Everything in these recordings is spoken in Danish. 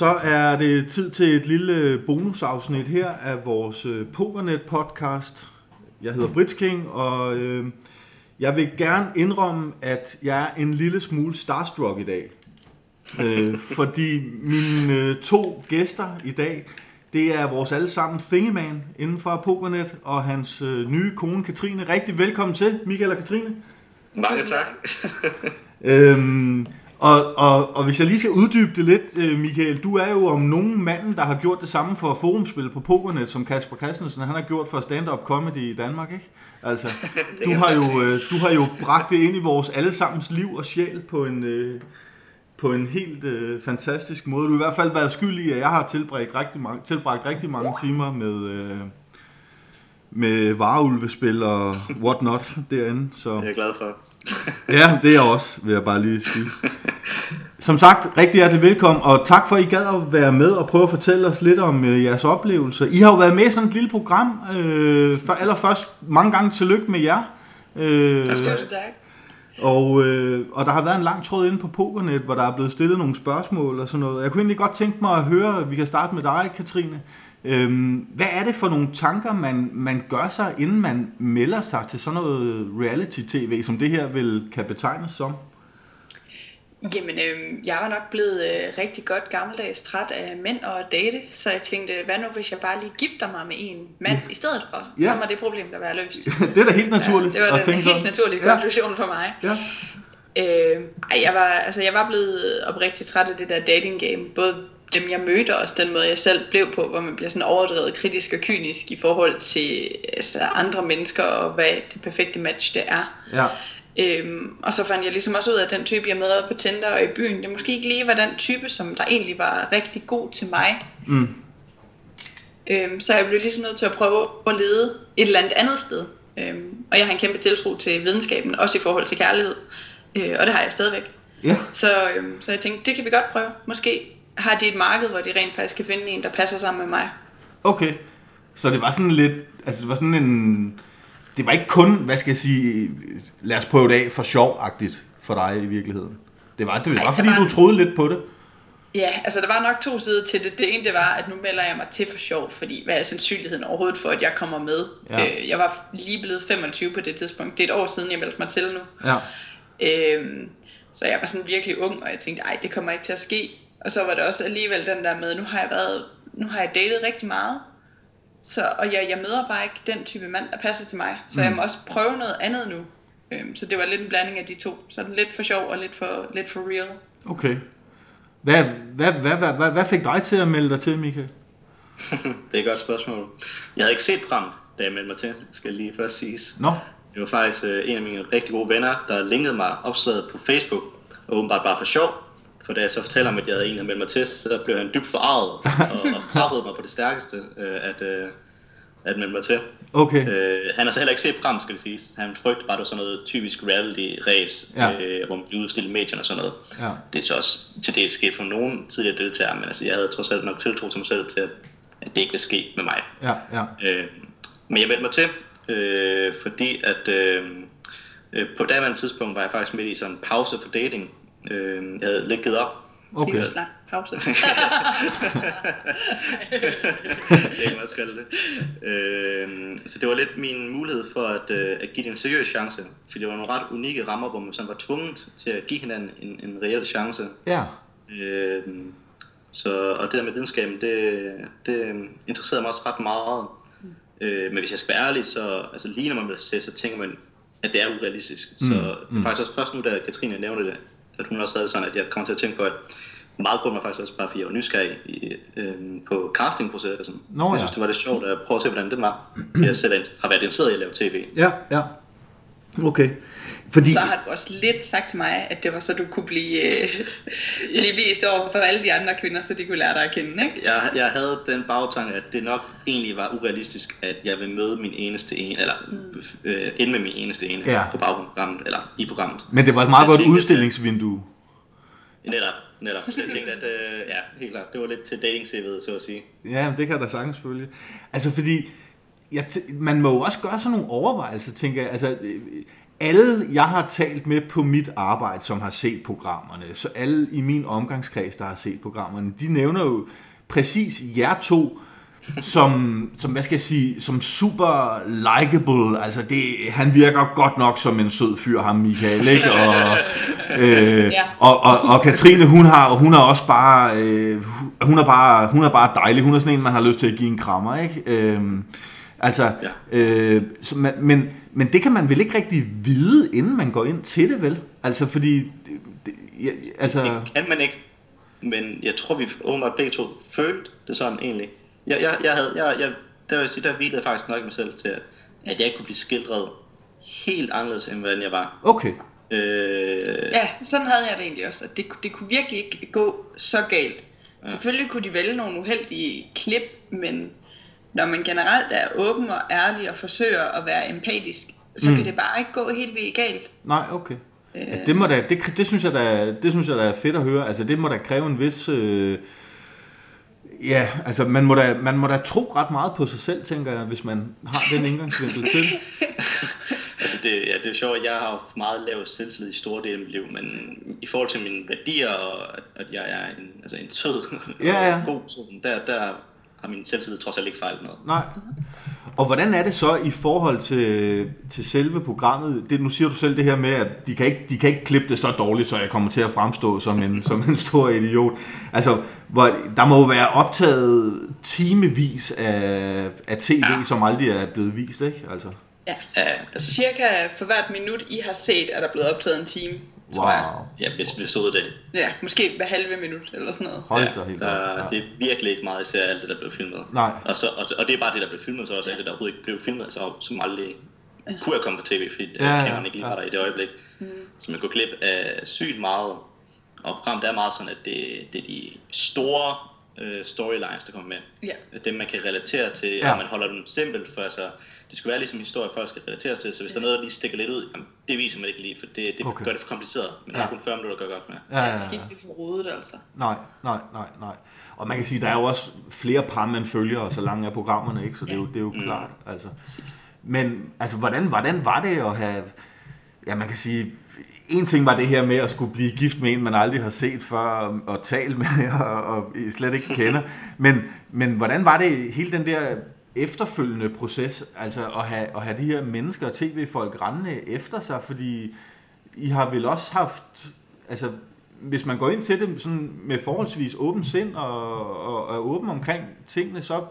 Så er det tid til et lille bonusafsnit her af vores øh, Pokernet podcast. Jeg hedder Brits King, og øh, jeg vil gerne indrømme, at jeg er en lille smule starstruck i dag. Øh, fordi mine øh, to gæster i dag, det er vores allesammen Thingeman inden for Pokernet, og hans øh, nye kone Katrine. Rigtig velkommen til, Michael og Katrine. Mange tak. Øhm, og, og, og hvis jeg lige skal uddybe det lidt, øh, Michael, du er jo om nogen manden, der har gjort det samme for forumspil på Pokernet, som Kasper Christensen, han har gjort for stand-up comedy i Danmark, ikke? Altså, du har, jo, øh, du har jo bragt det ind i vores allesammens liv og sjæl på en, øh, på en helt øh, fantastisk måde. Du har i hvert fald været skyld i, at jeg har tilbragt rigtig mange, tilbragt rigtig mange timer med, øh, med vareulvespil og what not derinde. Så. Det er jeg glad for. Ja, det er jeg også, vil jeg bare lige sige. Som sagt, rigtig hjertelig velkommen, og tak for, at I gad at være med og prøve at fortælle os lidt om øh, jeres oplevelser. I har jo været med i sådan et lille program. Øh, for allerførst, mange gange tillykke med jer. Øh, Tak tak. og, øh, og der har været en lang tråd inde på Pokernet, hvor der er blevet stillet nogle spørgsmål og sådan noget. Jeg kunne egentlig godt tænke mig at høre, vi kan starte med dig, Katrine. Øhm, hvad er det for nogle tanker, man, man gør sig, inden man melder sig til sådan noget reality-tv, som det her vil kan betegnes som? Jamen, øh, jeg var nok blevet øh, rigtig godt gammeldags træt af mænd og at date, så jeg tænkte, hvad nu hvis jeg bare lige gifter mig med en mand i stedet for? Ja. Så må det problem der være løst. det er da helt naturligt Ja, det var den helt sådan. naturlige Ja. konklusion for mig. Ja. Øh, ej, jeg var, altså, jeg var blevet oprigtigt træt af det der dating game. Både dem, jeg mødte, og også den måde, jeg selv blev på, hvor man bliver sådan overdrevet kritisk og kynisk i forhold til altså, andre mennesker, og hvad det perfekte match det er. Ja. Øhm, og så fandt jeg ligesom også ud af, at den type, jeg møder på Tinder og i byen, det måske ikke lige var den type, som der egentlig var rigtig god til mig. Mm. Øhm, så jeg blev ligesom nødt til at prøve at lede et eller andet andet sted. Øhm, og jeg har en kæmpe tiltro til videnskaben, også i forhold til kærlighed. Øh, og det har jeg stadigvæk. Ja. Så, øhm, så jeg tænkte, det kan vi godt prøve. Måske har de et marked, hvor de rent faktisk kan finde en, der passer sammen med mig. Okay. Så det var sådan lidt, altså det var sådan en, det var ikke kun, hvad skal jeg sige, lad os prøve det af for sjov-agtigt for dig i virkeligheden. Det var, det var Ej, fordi, var du troede lidt på det. Ja, altså der var nok to sider til det. Det ene det var, at nu melder jeg mig til for sjov, fordi hvad er sandsynligheden overhovedet for, at jeg kommer med? Ja. Øh, jeg var lige blevet 25 på det tidspunkt. Det er et år siden, jeg meldte mig til nu. Ja. Øhm, så jeg var sådan virkelig ung, og jeg tænkte, ej, det kommer ikke til at ske. Og så var det også alligevel den der med, nu har jeg været, nu har jeg datet rigtig meget. Så, og jeg, jeg møder bare ikke den type mand, der passer til mig. Så mm. jeg må også prøve noget andet nu. Øhm, så det var lidt en blanding af de to. Så lidt for sjov og lidt for, lidt for real. Okay. Hvad, hvad, hvad, hvad, hvad, hvad fik dig til at melde dig til, Michael? Det er et godt spørgsmål. Jeg havde ikke set programmet, da jeg meldte mig til, skal lige først siges. Nå, Det var faktisk øh, en af mine rigtig gode venner, der linkede mig opslaget på Facebook, og åbenbart bare for sjov. For da jeg så fortæller ham, at jeg havde egentlig meldt mig til, så blev han dybt forarvet og, og frarådede mig på det stærkeste øh, at, øh, at melde mig til. okay. Øh, han har så heller ikke set programmet, skal det siges. Han frygter bare, at det var sådan noget typisk reality-race, Ja. øh, hvor man bliver udstillet medierne og sådan noget. Ja. Det er så også til det sket for nogle tidligere deltagere, men altså, jeg havde trods alt nok tiltro til mig selv til, at, at det ikke ville ske med mig. Ja, ja. Øh, men jeg meldte mig til, øh, fordi at øh, øh, på daværende tidspunkt var jeg faktisk midt i sådan en pause for dating. Øh, jeg havde lidt givet op. Okay. Okay. Snak, pause. det kan man også kalde det. Øh, så det var lidt min mulighed for at, øh, at give det en seriøs chance. For det var nogle ret unikke rammer, hvor man sådan var tvunget til at give hinanden en, en reel chance. Ja. Øh, så, og det der med videnskaben, det, det interesserede mig også ret meget. Øh, men hvis jeg skal være ærlig, så altså, lige når man bliver til, så tænker man, at det er urealistisk. Mm. Så er faktisk også først nu, da Katrine nævnte det, at hun også havde sådan, at jeg kom til at tænke på, at meget grund var faktisk også bare, fordi jeg var nysgerrig i, øh, på castingprocessen. Nå, jeg ja. synes, det var lidt sjovt at prøve at se, hvordan det var. Jeg selv har været interesseret i at lave tv. Ja, ja. Okay. Fordi, Så har du også lidt sagt til mig, at det var så, du kunne blive, øh, blive vist over for alle de andre kvinder, så de kunne lære dig at kende, ikke? Jeg, jeg havde den bagtanke, at det nok egentlig var urealistisk, at jeg vil møde min eneste ene, eller øh, ende med min eneste ene Ja. på baggrund af programmet, eller i programmet. men det var et meget godt tænkte, at- udstillingsvindue. Netop, netop. Så jeg tænkte, at øh, ja, helt klart, det var lidt til dating så at sige. Ja, det kan der sagtens følge. Altså fordi, jeg t- man må jo også gøre sådan nogle overvejelser, tænker jeg. Altså, øh, alle, jeg har talt med på mit arbejde, som har set programmerne, så alle i min omgangskreds, der har set programmerne, de nævner jo præcis jer to, som, som, hvad skal jeg sige, som super likable. Altså, det, han virker godt nok som en sød fyr, ham Michael, ikke? Og, øh, Ja. og, og, og Katrine, hun har, hun er også bare, øh, hun er bare, hun er bare dejlig. Hun er sådan en, man har lyst til at give en krammer, ikke? Øh, altså, Ja. øh, så man, men, men det kan man vel ikke rigtig vide, inden man går ind til det, vel? Altså, fordi, det, det, ja, altså, Det kan man ikke, men jeg tror, vi åbenbart begge to følte det sådan egentlig. Jeg, jeg, jeg havde, jeg, jeg, der, var, der hvilede faktisk nok mig selv til, at, at jeg ikke kunne blive skildret helt anderledes, end hvordan jeg var. okay. Øh, Ja, sådan havde jeg det egentlig også. At det, det kunne virkelig ikke gå så galt. Ja. Selvfølgelig kunne de vælge nogle uheldige klip, men når man generelt er åben og ærlig og forsøger at være empatisk, så mm. kan det bare ikke gå helt vildt galt. Nej, okay. Ja, det, må da, det, det, synes jeg da, det synes jeg da er fedt at høre. Altså, det må da kræve en vis... Øh, ja, altså, man må, da, man må da tro ret meget på sig selv, tænker jeg, hvis man har den indgangsvinkel til. Altså det, ja, det er sjovt, jeg har haft meget lav selvtillid i store dele af mit liv, men i forhold til mine værdier, og at, at jeg er en, altså en sød Ja, ja. og god person, der, der har min selvtillid trods alt ikke fejlet noget. Nej. Og hvordan er det så i forhold til, til selve programmet? Det, nu siger du selv det her med, at de kan, ikke, de kan ikke klippe det så dårligt, så jeg kommer til at fremstå som en, som en stor idiot. Altså, hvor, der må jo være optaget timevis af, af tv, ja. som aldrig er blevet vist, ikke? Altså, Ja. Ja, altså, Cirka for hvert minut, I har set, er der blevet optaget en time, tror jeg. wow. ja, hvis vi stod det. Ja, måske hver halve minut eller sådan noget. Hold Ja, da helt der, op. det er virkelig ikke meget, især alt det, der blev filmet. Nej. Og, så, og, og det er bare det, der blev filmet, så også alt det, der overhovedet ikke blev filmet, altså, som aldrig kunne have kommet på tv, fordi Ja, ja, ja, kameraen ikke lige var der i det øjeblik. Mm. Så man går glip af sygt meget, og programmet er meget sådan, at det, det er de store øh, storylines, der kommer med. Ja. Dem, man kan relatere til, Ja. ja. og man holder dem simpelt, for altså, det skulle være ligesom en historie, folk skal relatere til, så hvis der er noget, der lige stikker lidt ud, jamen, det viser man ikke lige, for det, det Okay. gør det for kompliceret, men ja. Ja. der er kun 40 minutter at gøre godt med. Ja, ja, Det skal ja. ikke blive for rodet, altså. Nej, nej, nej, nej. Og man kan sige, der er jo også flere par, man følger, og så langt er programmerne, ikke? Så det er jo, det er jo klart, altså. Præcis. Men altså, hvordan, hvordan var det at have... Ja, man kan sige... En ting var det her med at skulle blive gift med en, man aldrig har set før, og, og talt med, og, og slet ikke kender. Men, men hvordan var det hele den der efterfølgende proces, altså at have, at have de her mennesker og tv-folk rendende efter sig, fordi I har vel også haft, altså hvis man går ind til det sådan med forholdsvis åben sind og, og, og er åben omkring tingene, så,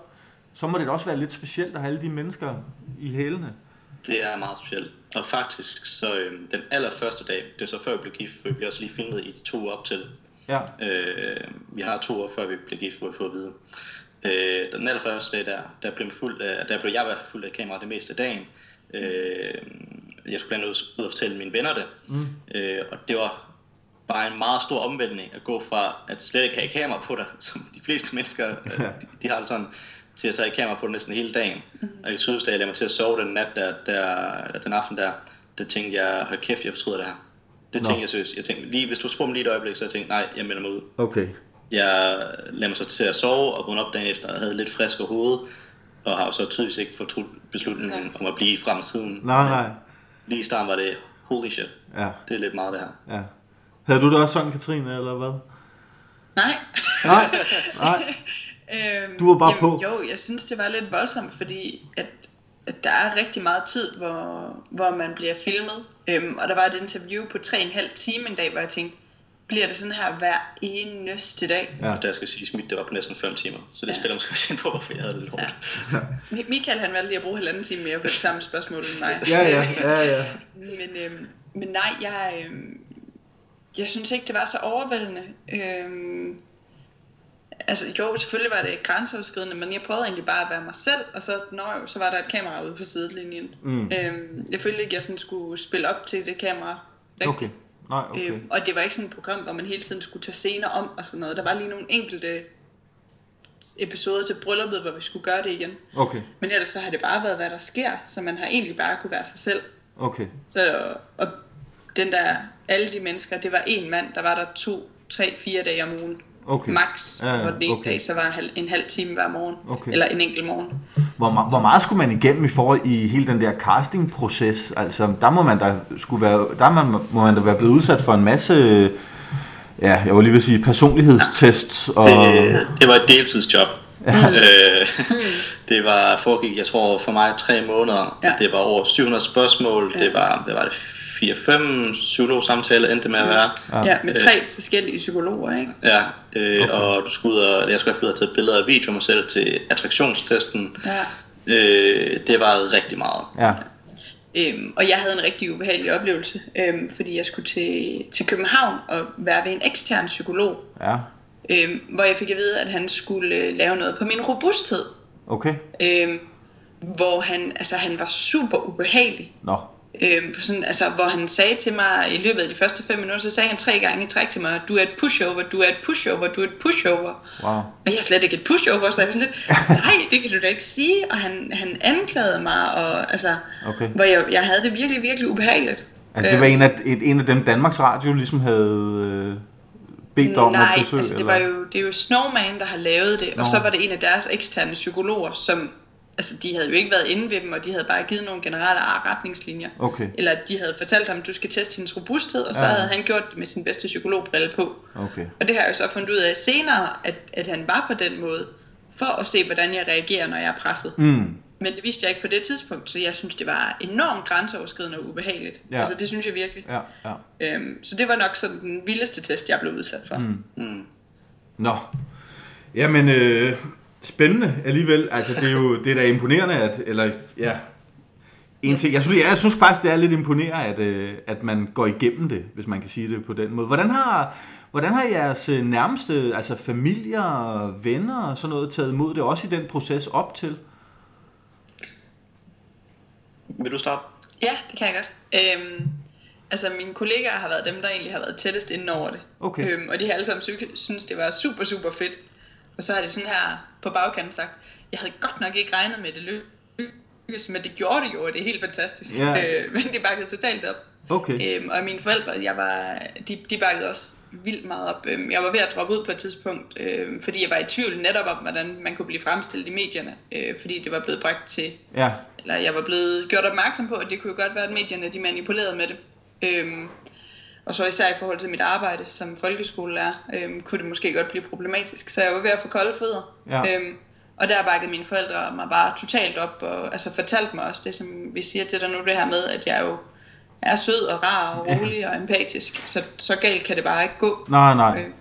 så må det da også være lidt specielt at have alle de mennesker i hælene. Det er meget specielt. Og faktisk, så øh, den allerførste dag, det er så før vi blev gift, for vi blev også lige filmet i de to op til. Ja, Øh, vi har to år før vi blev gift, hvor vi får at vide. Øh, den allerførste dag der, der blev, fuld af, der blev jeg i hvert fald fuld af kamera det meste af dagen. Øh, jeg skulle blandt andet ud og fortælle mine venner det. Mm. Øh, og det var bare en meget stor omvæltning at gå fra at slet ikke have kamera på dig, som de fleste mennesker, øh, de, de har det sådan, til at så have kamera på dig næsten hele dagen. Mm. Og jeg synes, da jeg mig til at sove den nat der, der den aften der, der tænkte jeg, hold kæft, jeg fortryder det her. Det Nå. tænkte jeg seriøst. Jeg tænkte, lige hvis du spurgte mig lige et øjeblik, så jeg tænkte, nej, jeg melder mig ud. okay. Jeg lagde mig så til at sove og vågnede op dagen efter og havde lidt frisk hoved, og har jo så tydeligvis ikke fortrudt beslutningen Nej. om at blive frem siden. Nej, Men nej. Lige i starten var det, holy shit, Ja, det er lidt meget det her. ja. Havde du det også sådan, Katrine, eller hvad? Nej. Nej, nej. Øhm, Du var bare jamen, på. Jo, jeg synes, det var lidt voldsomt, fordi at, at der er rigtig meget tid, hvor, hvor man bliver filmet. Øhm, og der var et interview på 3,5 time en dag, hvor jeg tænkte, bliver det sådan her hver eneste dag? Ja. Og der skal sige, mit det var på næsten 5 timer, så det Ja. spiller måske også ind på, hvorfor jeg havde det lidt hårdt. Mi- Michael han valgte lige at bruge halvanden time mere på det samme spørgsmål end mig. Ja, ja, ja, ja. Men, øhm, men nej, jeg, øhm, jeg synes ikke, det var så overvældende. Øhm, altså jo, selvfølgelig var det grænseoverskridende, men jeg prøvede egentlig bare at være mig selv, og så, når jo, så var der et kamera ude på sidelinjen. Mm. Øhm, jeg følte ikke, at jeg sådan skulle spille op til det kamera. rigtigt. Okay. Nej, okay. Øhm, og det var ikke sådan et program, hvor man hele tiden skulle tage scener om og sådan noget. Der var lige nogle enkelte episoder til brylluppet, hvor vi skulle gøre det igen. Okay, Men ellers så har det bare været, hvad der sker, så man har egentlig bare kunne være sig selv. okay. Så, og den der, alle de mennesker, det var en mand, der var der to, tre, fire dage om ugen. Okay. max, Ja, ja, hvor den ene okay. dag så var en halv, time hver morgen, Okay. eller en enkelt morgen. Hvor, hvor meget skulle man igennem i forhold i hele den der castingproces? Altså, der må man da skulle være, der man, må man da være blevet udsat for en masse, ja, jeg var lige vil sige personlighedstests og Det, det var et deltidsjob. Øh, det var foregik, jeg tror, for mig tre måneder. Ja. Det var over 700 spørgsmål. Det var, hvad var det, 4-5 psykologsamtaler endte med at være. Ja, ja med tre forskellige psykologer, ikke? Ja, øh, okay. og du skulle ud og, jeg skulle have taget billeder af video af mig selv til attraktionstesten. Ja. Øh, det var rigtig meget. ja, Øhm, og jeg havde en rigtig ubehagelig oplevelse, øhm, fordi jeg skulle til, til København og være ved en ekstern psykolog, ja, øhm, hvor jeg fik at vide, at han skulle øh, lave noget på min robusthed. okay, Øhm, hvor han, altså, han var super ubehagelig. nå, Øhm, på sådan, altså, hvor han sagde til mig i løbet af de første fem minutter, så sagde han tre gange i træk til mig, du er et pushover, du er et pushover, du er et pushover. wow, Og jeg er slet ikke et pushover, så jeg var sådan lidt, nej, det kan du da ikke sige. Og han, han anklagede mig, og altså, okay. hvor jeg, jeg havde det virkelig, virkelig ubehageligt. Altså, det var en af, et, en af dem, Danmarks Radio ligesom havde øh, bedt om Nej, at besøge? altså det, eller? var jo, det er jo Snowman, der har lavet det, Nå. og så var det en af deres eksterne psykologer, som, altså de havde jo ikke været inde ved dem, og de havde bare givet nogle generelle retningslinjer. Okay, Eller de havde fortalt ham, du skal teste hendes robusthed, og så Ja. havde han gjort det med sin bedste psykologbrille på. okay, Og det har jeg jo så fundet ud af senere, at, at han var på den måde, for at se, hvordan jeg reagerer, når jeg er presset. mm, Men det vidste jeg ikke på det tidspunkt, så jeg synes, det var enormt grænseoverskridende og ubehageligt. Ja. Altså det synes jeg virkelig. ja, ja. Øhm, så det var nok sådan den vildeste test, jeg blev udsat for. Mm. Mm. Nå, jamen øh, spændende alligevel. Altså det er jo det er da imponerende, at, eller ja, en ting, jeg synes, jeg synes faktisk, det er lidt imponerende, at, øh, at man går igennem det, hvis man kan sige det på den måde. Hvordan har, hvordan har jeres øh, nærmeste, altså familier, venner og sådan noget, taget imod det, også i den proces op til? Vil du starte? Ja, det kan jeg godt. Øhm, altså mine kollegaer har været dem, der egentlig har været tættest inde over det. Okay. Øhm, og de har alle sammen sy- synes, det var super, super fedt. Og så har de sådan her på bagkanten sagt, jeg havde godt nok ikke regnet med, det lykkes, men det gjorde det jo, og det er helt fantastisk. Ja. Øh, men de bakkede totalt op. Okay, Øhm, og mine forældre, jeg var, de, de bakkede også vildt meget op. Øhm, jeg var ved at droppe ud på et tidspunkt, øhm, fordi jeg var i tvivl netop om, hvordan man kunne blive fremstillet i medierne. Øh, fordi det var blevet bragt til, ja, eller jeg var blevet gjort opmærksom på, at det kunne jo godt være, at medierne de manipulerede med det. Øhm, og så især i forhold til mit arbejde som folkeskolelærer, øhm, kunne det måske godt blive problematisk. Så jeg var ved at få kolde fødder. Ja. Øhm, og der bakkede mine forældre mig bare totalt op, og altså fortalte mig også det, som vi siger til dig nu, det her med, at jeg jo er sød og rar og rolig og empatisk. Så, så galt kan det bare ikke gå. nej, nej. Øh,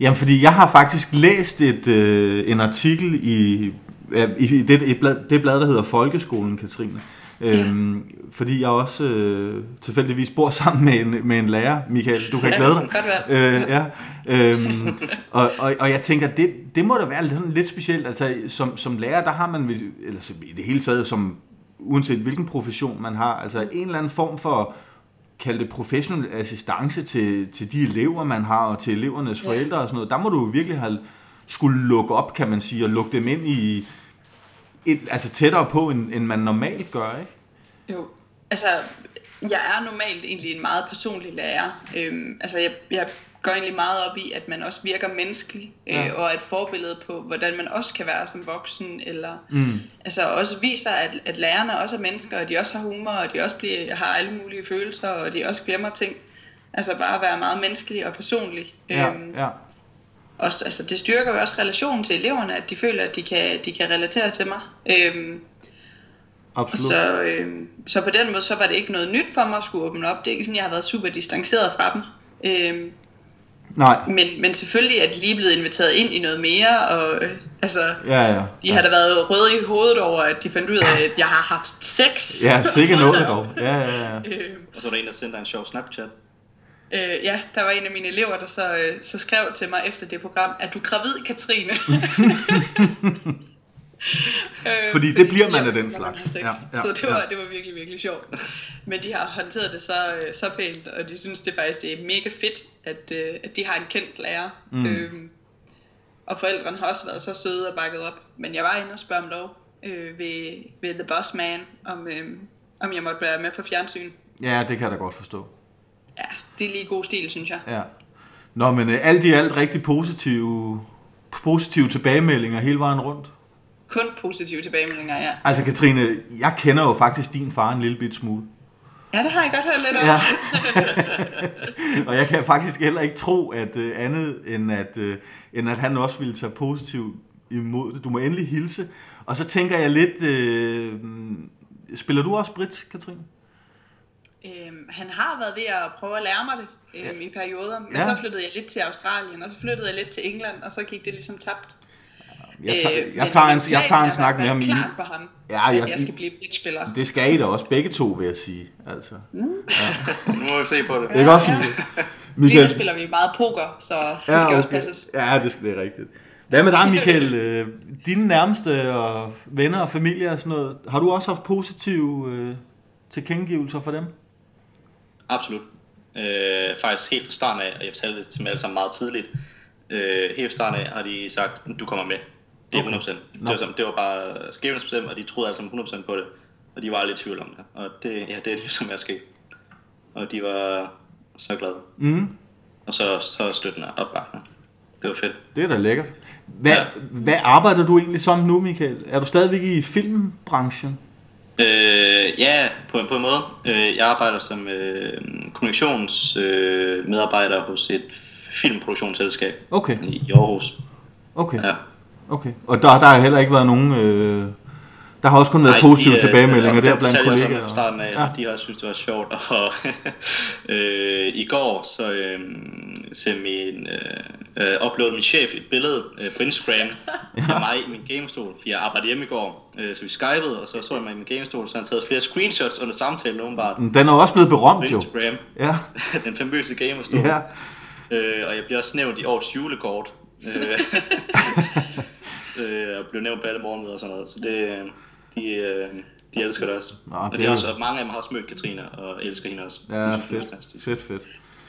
Jamen, fordi jeg har faktisk læst et, øh, en artikel i, ja, i det, et blad, det blad, der hedder Folkeskolen, Katrine. Øhm, Fordi jeg også øh, tilfældigvis bor sammen med en, med en lærer, Michael, du kan Ja, glæde dig. godt være. Øh, ja. øhm, og, og, og jeg tænker, det, det må da være sådan lidt specielt. Altså, som, som lærer, der har man, eller i det hele taget, som, uanset hvilken profession man har, altså en eller anden form for kalde det professionel assistance til, til de elever, man har, og til elevernes Ja. forældre og sådan noget. Der må du virkelig have skulle lukke op, kan man sige, og lukke dem ind i, et, altså tættere på, end, end man normalt gør, ikke? Jo, altså jeg er normalt egentlig en meget personlig lærer. Øhm, altså jeg, jeg går egentlig meget op i, at man også virker menneskelig, øh, Ja. og er et forbillede på, hvordan man også kan være som voksen, eller Mm. altså også viser, at, at lærerne også er mennesker, og de også har humor, og de også bliver, har alle mulige følelser, og de også glemmer ting. Altså bare være meget menneskelig og personlig. Ja, Øhm, ja. Også, altså det styrker jo også relationen til eleverne, at de føler, at de kan, de kan relatere til mig. Øhm, Absolut. så, øh, så på den måde, så var det ikke noget nyt for mig at skulle åbne op. Det er ikke sådan, jeg har været super distanceret fra dem. Øh, Nej, men, men selvfølgelig er de lige blevet inviteret ind i noget mere, og øh, altså, ja, ja. de ja. har da været røde i hovedet over, at de fandt ud af, at jeg har haft sex. Ja, sikkert noget dog. Ja, ja, ja. Øh, Og så var der en, der sendte en sjov Snapchat. Øh, ja, der var en af mine elever, der så, øh, så skrev til mig efter det program, er du gravid, Katrine? Øh, Fordi det bliver man af den slags. Ja, ja, så det var, ja. det var virkelig, virkelig sjovt. Men de har håndteret det så, øh, så pænt, og de synes det faktisk det er mega fedt, at, øh, at de har en kendt lærer. Mm. Øhm, og forældrene har også været så søde og bakket op. Men jeg var inde og spørge om lov øh, ved, ved The Boss Man, om, øh, om jeg måtte være med på fjernsyn. Ja, det kan jeg da godt forstå. Ja, det er lige god stil, synes jeg. Ja. Nå, men øh, alt i alt rigtig positive, positive tilbagemeldinger hele vejen rundt. Kun positive tilbagemeldinger, ja. Altså Katrine, jeg kender jo faktisk din far en lille bit smule. Ja, det har jeg godt hørt lidt om. Ja. og jeg kan faktisk heller ikke tro, at uh, andet end at, uh, end at han også ville tage positivt imod det. Du må endelig hilse. Og så tænker jeg lidt, uh, spiller du også bridge, Katrine? Øhm, han har været ved at prøve at lære mig det øhm, i perioder, men Ja. så flyttede jeg lidt til Australien, og så flyttede jeg lidt til England, og så gik det ligesom tabt. Jeg, tager, Øh, jeg, tager en, jeg tager er en snak med ham i. klart på ham, Ja, at jeg- jeg skal blive bridgespiller. Det skal I da også begge to, vil jeg sige. Altså. Nu må vi se på det. Ikke også, ja. Michael? Lige nu spiller vi meget poker, så det skal Ja, også okay. passes. Ja, det, skal, det er rigtigt. Hvad med dig, Michael? Øh, Dine nærmeste og venner og familie og sådan noget, har du også haft positive øh, tilkendegivelser for dem? Absolut. Øh, faktisk helt fra starten af, og jeg fortalte det til dem alle sammen meget tidligt, øh, helt fra starten af har de sagt, du kommer med. Det er Okay. 100%. Det, var, sådan, det var bare skæbnesbestemt, og de troede alle sammen 100% på det. Og de var aldrig i tvivl om det. Og det, ja, det er ligesom er sket. Og de var så glade. Mm, Og så, så støttende og opbakkende. Det var fedt. det er da lækkert. Hvad, Ja. hvad arbejder du egentlig som nu, Michael? Er du stadigvæk i filmbranchen? Øh, ja, på, en- på en måde. Øh, jeg arbejder som øh, kommunikationsmedarbejder øh, medarbejder hos et filmproduktionsselskab Okay, i Aarhus. okay, Ja. okay. Og der, der har heller ikke været nogen... Øh, der har også kun været positive de, øh, tilbagemeldinger og der blandt jeg kollegaer. Fra starten af, Ja. ja. de har syntes, det var sjovt. Og øh, i går så øh, sendte min, øh, øh, uploadede min chef et billede øh, på Instagram af mig i min gamestol, for jeg arbejdede hjemme i går, øh, så vi skypede, og så så jeg mig i min gamestol, så han taget flere screenshots under samtalen åbenbart Den er også blevet berømt jo. Instagram, Ja, den famøse gamerstol. ja. Øh, og jeg bliver også nævnt i årets julekort. Øh, øh, og blev nævnt på alle morgenmøder og sådan noget. Så det, de, øh, de elsker det også. Nå, og det er er også, og mange af dem har også mødt Katrine og elsker hende også. Ja, det er fedt. fantastisk. Fedt, fedt.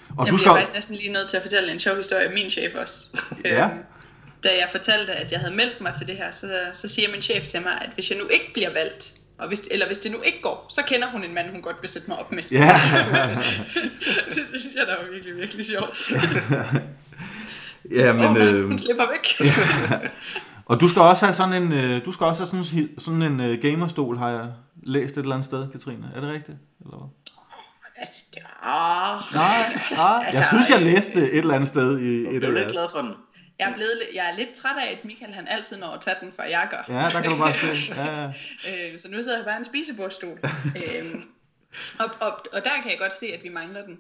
Og Og du jeg skal... bliver faktisk næsten lige nødt til at fortælle en sjov historie om min chef også. Ja. Øhm, Da jeg fortalte, at jeg havde meldt mig til det her, så, så siger min chef til mig, at hvis jeg nu ikke bliver valgt, og hvis, eller hvis det nu ikke går, så kender hun en mand, hun godt vil sætte mig op med. Ja, det synes jeg, der var virkelig, virkelig sjovt. ja Men, oh, Øh, hun slipper væk. Og du skal også have sådan en, øh, du skal også have sådan, sådan en øh, gamerstol, har jeg læst et eller andet sted, Katrine. Er det rigtigt? Eller hvad? altså, ja. Nej, nej. Jeg synes, jeg læste det et eller andet sted i et Jeg er eller lidt andet. glad for den. Jeg er, blevet, lidt- jeg er lidt træt af, at Michael han altid når at tage den, før jeg gør. Ja, der kan du bare se. Ja, ja. Øh, så nu sidder jeg bare i en spisebordstol. øhm, og, og, og der kan jeg godt se, at vi mangler den.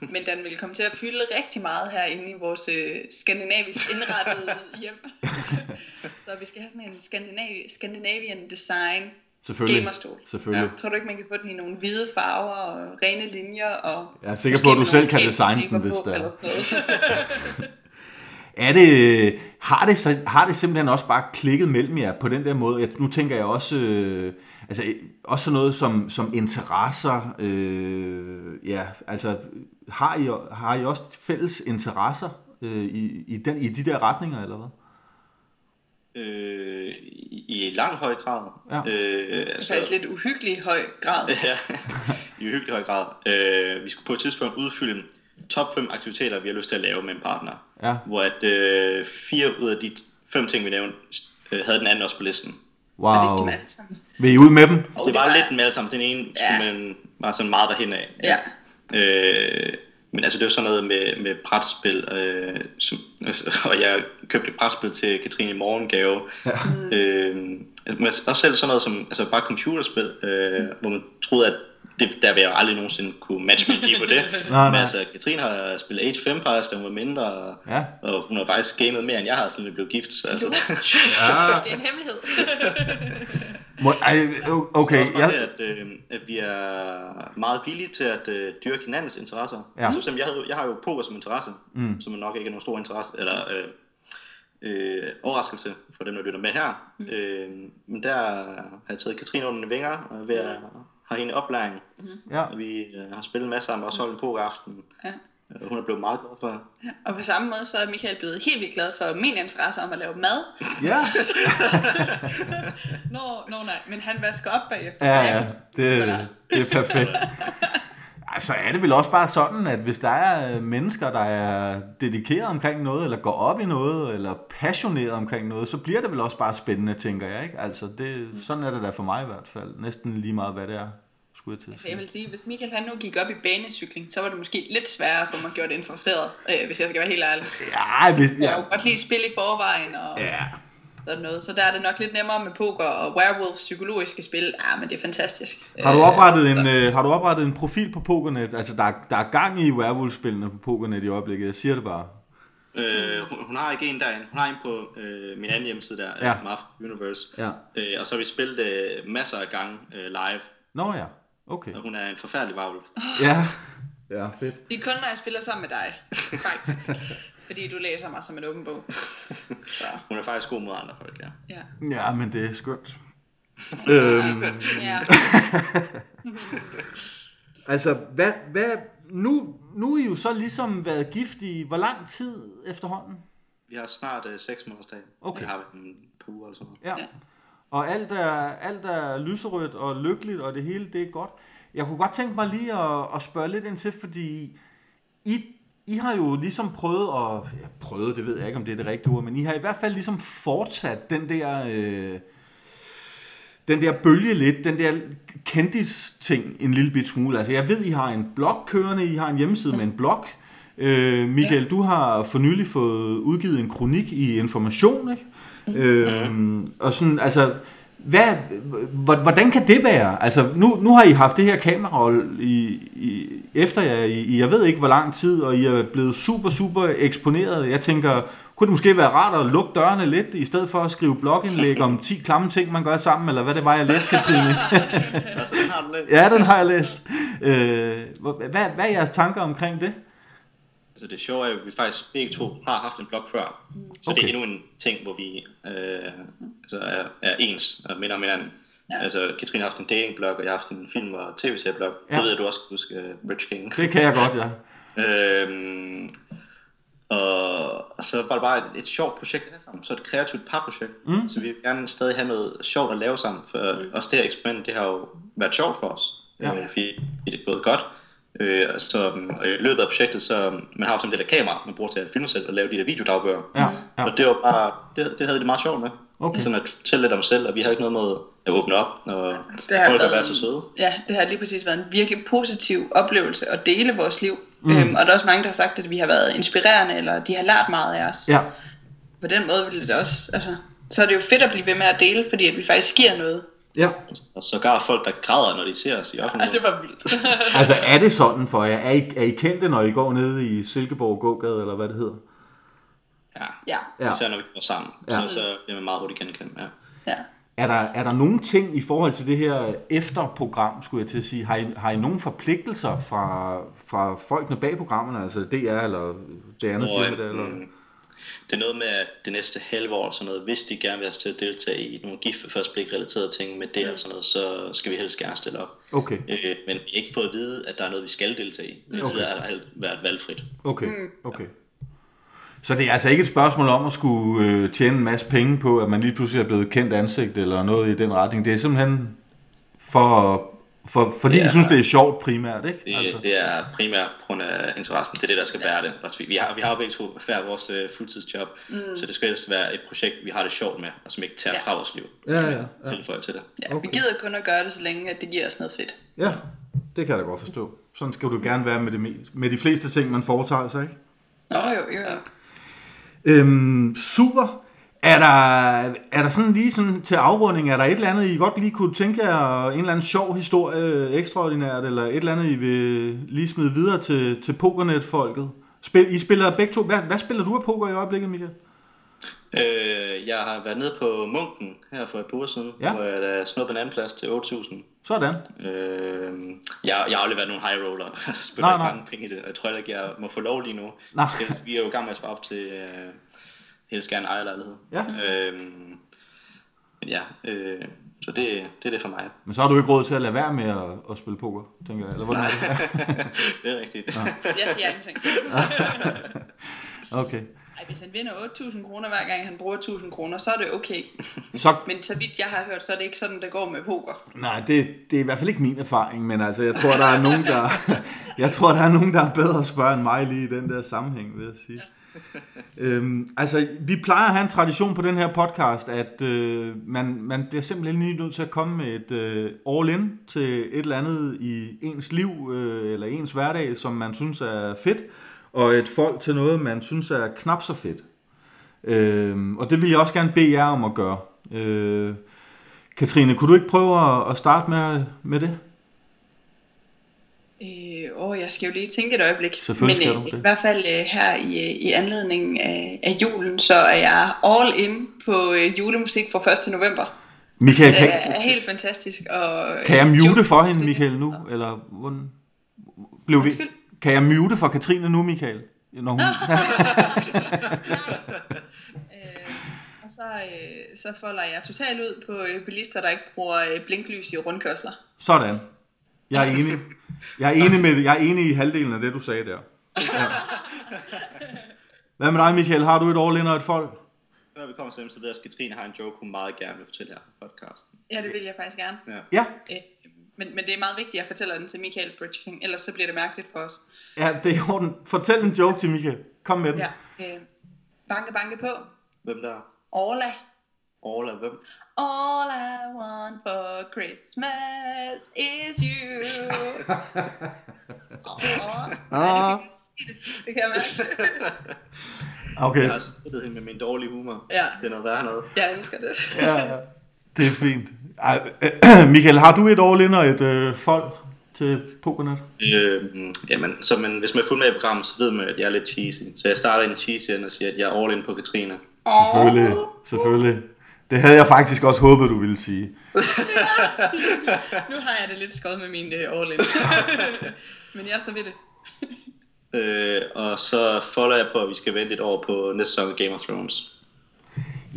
Men den vil komme til at fylde rigtig meget herinde i vores øh, skandinavisk indrettede hjem. så vi skal have sådan en Scandinavi- Scandinavian design Selvfølgelig. gamerstol. Selvfølgelig. Tror du ikke, man kan få den i nogle hvide farver og rene linjer? Og Jeg er sikker på, at du selv kan designe den, hvis eller er. Er det, har, det har det simpelthen også bare klikket mellem jer på den der måde? Jeg, nu tænker jeg også, øh, altså, øh, også sådan noget som, som interesser. Øh, ja, altså, har I, har I også fælles interesser øh, i, i, den, i de der retninger, eller hvad? Øh, i, I lang høj grad. Ja. Øh, Det er faktisk lidt uhyggelig høj grad. ja, i hyggelig høj grad. Øh, vi skulle på et tidspunkt udfylde top 5 aktiviteter, vi har lyst til at lave med en partner. Ja. Hvor at øh, fire ud af de fem ting, vi nævnte, øh, havde den anden også på listen. Er det ikke Wow. dem alle sammen? Vil I ud med dem? Og det var lidt med alle sammen. Den ene Ja. man var sådan meget derhen af. Ja. Øh, men altså det var sådan noget med, med brætspil, øh, som, altså, og jeg købte et brætspil til Katrine i morgengave. Ja. Øh, men også selv sådan noget som altså bare computerspil, øh, hvor man troede, at det, der vil jeg jo aldrig nogensinde kunne matche mit på det. Nej, Men altså, Katrine har spillet Age of Empires, da hun var mindre, og, Ja. og hun har faktisk gamet mere, end jeg har, siden vi blev gift. Så, altså, Ja. Det er en hemmelighed. Må, ej, okay, Så jeg, det, at, øh, at vi er meget villige til at øh, dyrke hinandens interesser. Ja. Altså, jeg, havde, jeg har jo poker som interesse, mm. som nok ikke er nogen stor interesse, eller øh, øh, overraskelse for dem, der lytter med her. Mm. Øh, men der har jeg taget Katrine under vinger, og ved at have hende oplæring. ja. Og vi øh, har spillet masser sammen, og også holdt en pokeraften. Ja. Øh, Hun er blevet meget glad for det. Ja, Og på samme måde, så er Michael blevet helt vildt glad for min interesse om at lave mad. Ja, Nå, nå nej, men han vasker op bagefter. ja, ja. Det, det er perfekt. Ej, så er det vel også bare sådan, at hvis der er øh, mennesker, der er dedikeret omkring noget, eller går op i noget, eller passioneret omkring noget, så bliver det vel også bare spændende, tænker jeg. Ikke? Altså, det, sådan er det da for mig i hvert fald. Næsten lige meget, hvad det er, skulle jeg til at Altså, jeg vil sige, hvis Michael han nu gik op i banecykling, så var det måske lidt sværere at få mig gjort interesseret, øh, hvis jeg skal være helt ærlig. Ja, hvis, Jeg ja, kunne godt lide spil i forvejen og ja. Sådan noget, så der er det nok lidt nemmere med poker og werewolf psykologiske spil. Ja, men det er fantisk. Har du Øh, oprettet en, øh, har du oprettet en profil på Pokernet? Altså, der, er- der er gang i werewolf-spillene på Pokernet i øjeblikket. Jeg siger det bare. Øh, hun, hun har ikke en derinde. Hun har en på øh, min anden hjemmeside der, Ja. ja. Marf Universe. Ja. Øh, og så har vi spillet øh, masser af gange øh, live, Nå ja, okay. og hun er en forfærdelig varvel. Ja, ja fedt. Det er kun, når jeg spiller sammen med dig, faktisk. Fordi du læser mig som en åben bog. Så, Hun er faktisk god mod andre folk, ja. ja. Ja, men det er skønt. øhm, ja. altså, hvad, hvad, nu, nu er I jo så ligesom været gift i hvor lang tid efterhånden? Vi har snart øh, 6 måneders dag. Okay. Det har en par uger eller sådan noget. Ja. Ja. Og alt er, alt er lyserødt og lykkeligt, og det hele det er godt. Jeg kunne godt tænke mig lige at, at spørge lidt ind til, fordi I, I har jo ligesom prøvet at... Ja, prøvet, det ved jeg ikke, om det er det rigtige ord, men I har i hvert fald ligesom fortsat den der... Øh, den der bølge lidt, den der kendis-ting en lille bit smule. Altså, jeg ved, I har en blog kørende, I har en hjemmeside med en blog. Øh, Michael, ja. du har for nylig fået udgivet en kronik i Information, ikke? Øh, og sådan, altså, hvad, hvordan kan det være? Altså, nu, nu har I haft det her kamera i, i, efter jer i, i, jeg ved ikke hvor lang tid, og I er blevet super, super eksponeret. Jeg tænker, kunne det måske være rart at lukke dørene lidt, i stedet for at skrive blogindlæg om 10 klamme ting, man gør sammen, eller hvad det var, jeg læste, Katrine? Altså, den har du lidt. ja, den har jeg læst. Øh, hvad, hvad er jeres tanker omkring det? Altså det sjove er jo, at vi faktisk begge to har haft en blog før. Så Okay. det er endnu en ting, hvor vi øh, altså er, er ens og minder om hinanden. Ja. Altså Katrine har haft en datingblog, og jeg har haft en film- og tv-serieblog. Ja. Ja. Det ved jeg, du også kan huske uh, Rich King. Det kan jeg godt, ja. Øhm, og, og så var det bare et, et sjovt projekt at have sammen. Så et kreativt parprojekt. Mm. Så vi vil gerne stadig have noget sjovt at lave sammen. For mm. også det her eksperiment, det har jo været sjovt for os. Ja. Øh, fordi det er gået godt. Øh, så, og i løbet af projektet, så man har jo sådan en del af kamera, man bruger til at filme sig selv og lave de der videodagbøger. Ja, ja. Og det var bare, det, det havde det meget sjovt med. Okay. Sådan at fortælle lidt om sig selv, og vi har ikke noget mod at åbne op, og Det har folk har været- så søde. Ja, det har lige præcis været en virkelig positiv oplevelse at dele vores liv. Mm. Øhm, og der er også mange, der har sagt, at vi har været inspirerende, eller de har lært meget af os. Ja, På den måde vil det også, altså, så er det jo fedt at blive ved med at dele, fordi at vi faktisk giver noget. Ja. Og sågar folk, der græder, når de ser os i offentligheden. Altså, det var vildt. Altså, er det sådan for jer? Er I, er I kendte, når I går ned i Silkeborg gågade, eller hvad det hedder? Ja. ja, Ja. ja. Især når vi går sammen. Ja. Ja. Så, så bliver man meget hurtigt genkendt. Ja. ja. Er der, er der nogle ting i forhold til det her efterprogram, skulle jeg til at sige? Har I, har I nogle forpligtelser fra, fra folkene bag programmerne, altså DR eller det andet firma der? Eller? øhm, det er noget med, at det næste halve år, sådan noget, hvis de gerne vil have os til at deltage i nogle gift ved første blik relaterede ting med det og sådan noget, så skal vi helst gerne stille op. Okay, Øh, men vi har ikke fået at vide, at der er noget, vi skal deltage i. Det der har været valgfrit. okay, okay. Så det er altså ikke et spørgsmål om at skulle øh, tjene en masse penge på, at man lige pludselig er blevet kendt ansigt eller noget i den retning. Det er simpelthen for, for, fordi ja. I Ja. synes, det er sjovt primært, ikke? Det, altså. det er primært på grund af interessen. Det er det, der skal være det. Altså, vi- har, vi har jo begge to hver vores øh, fuldtidsjob, mm. så det skal helst være et projekt, vi har det sjovt med, og som ikke tager Ja. fra vores liv. Ja, ja, ja. Tilføje til det. ja Okay. Vi gider kun at gøre det, så længe at det giver os noget fedt. Ja, det kan jeg da godt forstå. Sådan skal du gerne være med, det, me- med de fleste ting, man foretager sig, ikke? Nå jo, jo, jo. Øhm, super. Er der, er der sådan lige sådan til afrunding, er der et eller andet, I godt lige kunne tænke jer, en eller anden sjov historie, ekstraordinært, eller et eller andet, I vil lige smide videre til, til pokernet-folket? Spil, I spiller begge to. Hvad, hvad spiller du af poker i øjeblikket, Michael? Øh, jeg har været nede på Munken her for et par uger siden, Ja. hvor jeg da snuppede en anden plads til 8.000. Sådan. Øh, jeg, jeg har aldrig været nogen high roller. Jeg spiller Nej, ikke nej. mange penge i det, jeg tror ikke, jeg må få lov lige nu. Nej. Vi er jo i gang med at spare op til øh, helst gerne ejerlejlighed. Ja. Øh, men ja, øh, så det, det er det for mig. Men så har du ikke råd til at lade være med at, at spille poker, tænker jeg. Eller hvordan er det? det er rigtigt. Ja. Jeg siger ingenting. Okay. Ej, hvis han vinder 8.000 kroner hver gang han bruger 1.000 kroner, så er det okay. Så, Men så vidt jeg har hørt, så er det ikke sådan, det går med poker. nej, det, det er i hvert fald ikke min erfaring, men altså, jeg tror, der er nogen, der, jeg tror, der er nogen, der er bedre at spørge end mig lige i den der sammenhæng, vil jeg sige. Øhm, altså, vi plejer at have en tradition på den her podcast, at øh, man, man bliver simpelthen lige nødt til at komme med et øh, all-in til et eller andet i ens liv øh, eller ens hverdag, som man synes er fedt, og et folk til noget, man synes er knap så fedt. Øhm, og det vil jeg også gerne bede jer om at gøre. Øh, Katrine, kunne du ikke prøve at, at starte med, med det? Åh, jeg skal jo lige tænke et øjeblik. Selvfølgelig skal Men du øh, det. i hvert fald øh, her i, øh, i anledning af, af julen, så er jeg all in på øh, julemusik fra 1. november. Michael, Det kan, er helt fantastisk. Og, kan jeg mute for hende, Michael, nu? Eller hvordan blev vi? Kan jeg mute for Katrine nu, Michael? Når hun, Øh, og så, øh, så folder jeg totalt ud på bilister, der ikke bruger blinklys i rundkørsler. sådan. Jeg er enig. Jeg er enig, med, jeg er enig i halvdelen af det, du sagde der. Ja. Hvad med dig, Michael? Har du et all-in og et folk? Før vi kommer til dem, så ved jeg, at Katrine har en joke, hun meget gerne vil fortælle her på podcasten. Ja, det vil jeg faktisk gerne. Ja. Ja, Øh, men, men det er meget vigtigt, at jeg fortæller den til Michael Bridging, ellers så bliver det mærkeligt for os. ja det er i orden. Fortæl en joke til Michael. Kom med den. Ja. Øh, banke, banke på. Hvem der? Orla. Orla, hvem? All I want for Christmas is you. oh, Ah, det kan jeg mærke. okay. Jeg har støttet hende med min dårlige humor. Ja. Det er noget værre noget. Jeg elsker det. Ja, ja. det er fint. Ej, øh, Michael, har du et all-in og et øh, folk til Pokernet? Øh, jamen, så man, hvis man er fuldt med i programmet, så ved man, at jeg er lidt cheesy. Så jeg starter i en cheesy og siger, at jeg er all in på Katrine. Selvfølgelig, selvfølgelig. Det havde jeg faktisk også håbet, du ville sige. Nu har jeg det lidt skåret med min uh, all in. Men jeg står ved det. Øh, og så folder jeg på, at vi skal vente et år på næste sæson af Game of Thrones.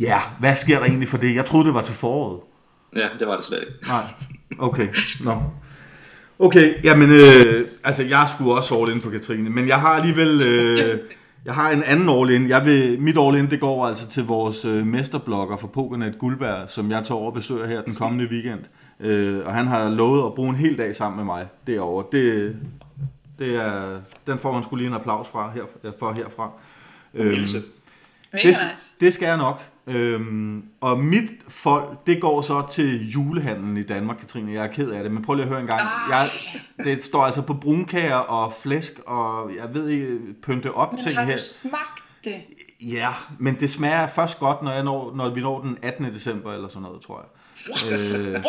Ja, hvad sker der egentlig for det? Jeg troede, det var til foråret. Ja, det var det slet ikke. Nej, okay. Nå. Okay, jamen, øh, altså jeg skulle også all in på Katrine, men jeg har alligevel, øh, jeg har en anden all in. Jeg vil, mit all in, det går altså til vores øh, mesterblogger for Pokernet Guldberg, som jeg tager over og besøger her den kommende weekend. Øh, og han har lovet at bruge en hel dag sammen med mig derovre. Det, det er, den får han skulle lige en applaus fra, her, for herfra. Øhm, det, nice. det skal jeg nok. Øhm, og mit folk, det går så til julehandlen i Danmark, Katrine. Jeg er ked af det, men prøv lige at høre en gang. Jeg, det står altså på brunkager og flæsk, og jeg ved ikke, pynte op Men ting har her. du smagt det? Ja, men det smager først godt, når, jeg når, når vi når den 18. december eller sådan noget, tror jeg. Øh,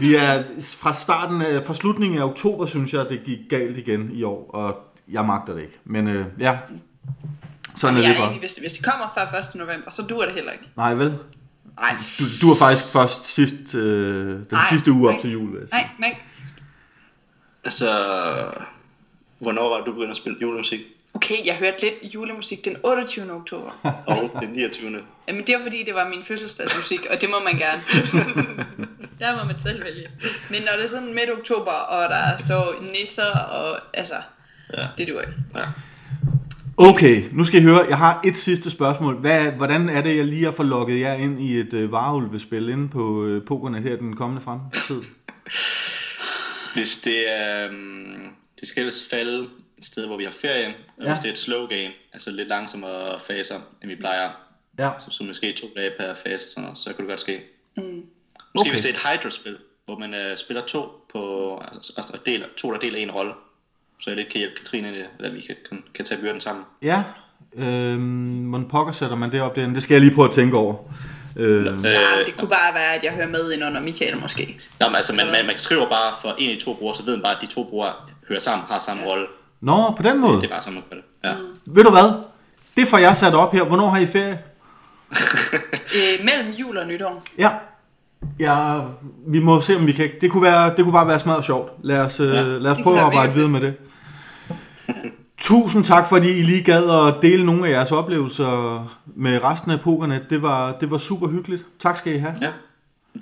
vi er fra starten af, fra slutningen af oktober, synes jeg, det gik galt igen i år, og jeg magter det ikke. Men øh, ja, sådan er jeg det er bare. hvis det, hvis det kommer før 1. november, så duer det heller ikke. Nej, vel? Nej, Du, du er faktisk først sidst, øh, den Nej, sidste uge op nej. til jul, vil jeg sige. nej, nej. Altså, hvornår var du begyndte at spille julemusik? Okay, jeg hørte lidt julemusik den 28. oktober. Og den 29. Jamen det var fordi, det var min fødselsdagsmusik, og det må man gerne. der må man selv vælge. Men når det er sådan midt oktober, og der står nisser, og altså, Ja. det duer ikke. Ja. Okay, nu skal I høre, jeg har et sidste spørgsmål. Hvad, hvordan er det, jeg lige har fået logget jer ind i et øh, varulvespil inde på øh, Pokernet her den kommende fremtid? Hvis det er... Um, det skal ellers falde et sted, hvor vi har ferie. Og Ja. hvis det er et slow game, altså lidt langsommere faser, end vi plejer, Ja, så, så måske to dage per fase, sådan noget, så kan det godt ske. Mm. Måske Okay. okay. hvis det er et Hydra-spil, hvor man uh, spiller to på, altså, altså deler, to, der deler en rolle, så jeg lidt kan hjælpe Katrine, i det, eller vi kan, kan, kan tage byrden sammen. ja. Øhm, hvordan pokker sætter man det op derinde? Det skal jeg lige prøve at tænke over. Øh, Ja, det kunne bare være, at jeg hører med ind under Michael måske. Nå, men altså, man, man, man skriver bare for en af de to brugere, så ved man bare, at de to brugere hører sammen, har samme rolle. Nå, på den måde. Det er bare sådan, man det. Ja. Mm. Ved du hvad? Det får jeg sat op her. Hvornår har I ferie? Øh, mellem jul og nytår. Ja. Ja, vi må se, om vi kan... Det kunne, være, det kunne bare være smadret sjovt. Lad os, ja, Ja. lad os prøve at arbejde videre med det. Tusind tak, fordi I lige gad at dele nogle af jeres oplevelser med resten af pokerne. Det var, det var super hyggeligt. Tak skal I have. ja.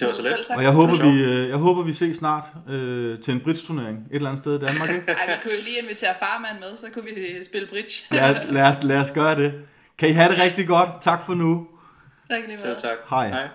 Det var så let. Selv. Og jeg håber, vi, øh, jeg håber, vi ses snart øh, til en bridge-turnering et eller andet sted i Danmark. Ikke? Ej, vi kunne jo lige invitere farmand med, så kunne vi spille bridge. Ja, lad, os, lad os gøre det. Kan I have det rigtig godt. Tak for nu. Tak lige Selv meget. tak. Hej. Hej.